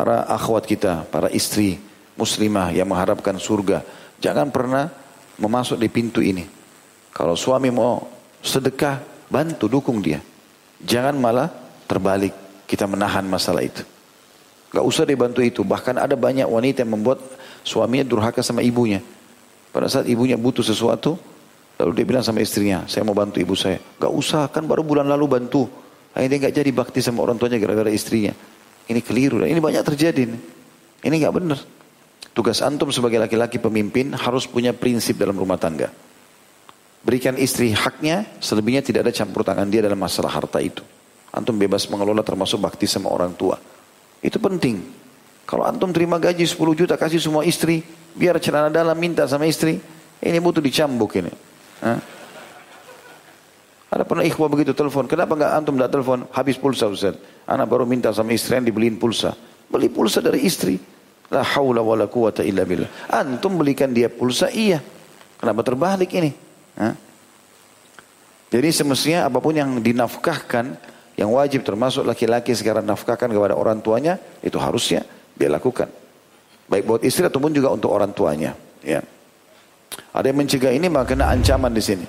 para akhwat kita, para istri muslimah yang mengharapkan surga, jangan pernah memasuk di pintu ini. Kalau suami mau sedekah, bantu dukung dia. Jangan malah terbalik kita menahan masalah itu. Gak usah dibantu itu. Bahkan ada banyak wanita yang membuat suaminya durhaka sama ibunya. Pada saat ibunya butuh sesuatu, lalu dia bilang sama istrinya, saya mau bantu ibu saya. Gak usah, kan baru bulan lalu bantu. Akhirnya gak jadi bakti sama orang tuanya gara-gara istrinya. Ini keliru. Ini banyak terjadi. Ini gak benar. Tugas antum sebagai laki-laki pemimpin harus punya prinsip dalam rumah tangga. Berikan istri haknya, selebihnya tidak ada campur tangan dia dalam masalah harta itu. Antum bebas mengelola termasuk bakti sama orang tua. Itu penting. Kalau antum terima gaji 10 juta kasih semua istri, biar celana dalam minta sama istri, ini butuh dicambuk ini. Hah? Ada pernah ikhwah begitu telepon, kenapa enggak antum enggak telepon? Habis pulsa Ustaz. Anak baru minta sama istri yang dibeliin pulsa. Beli pulsa dari istri. La haula wala quwata illa billah. Antum belikan dia pulsa, iya. Kenapa terbalik ini? Hah? Jadi semestinya apa pun yang dinafkahkan yang wajib termasuk laki-laki sekarang nafkahkan kepada orang tuanya itu harusnya dia lakukan. Baik buat istri ataupun juga untuk orang tuanya. Ya. Ada yang mencegah ini maka kena ancaman di sini.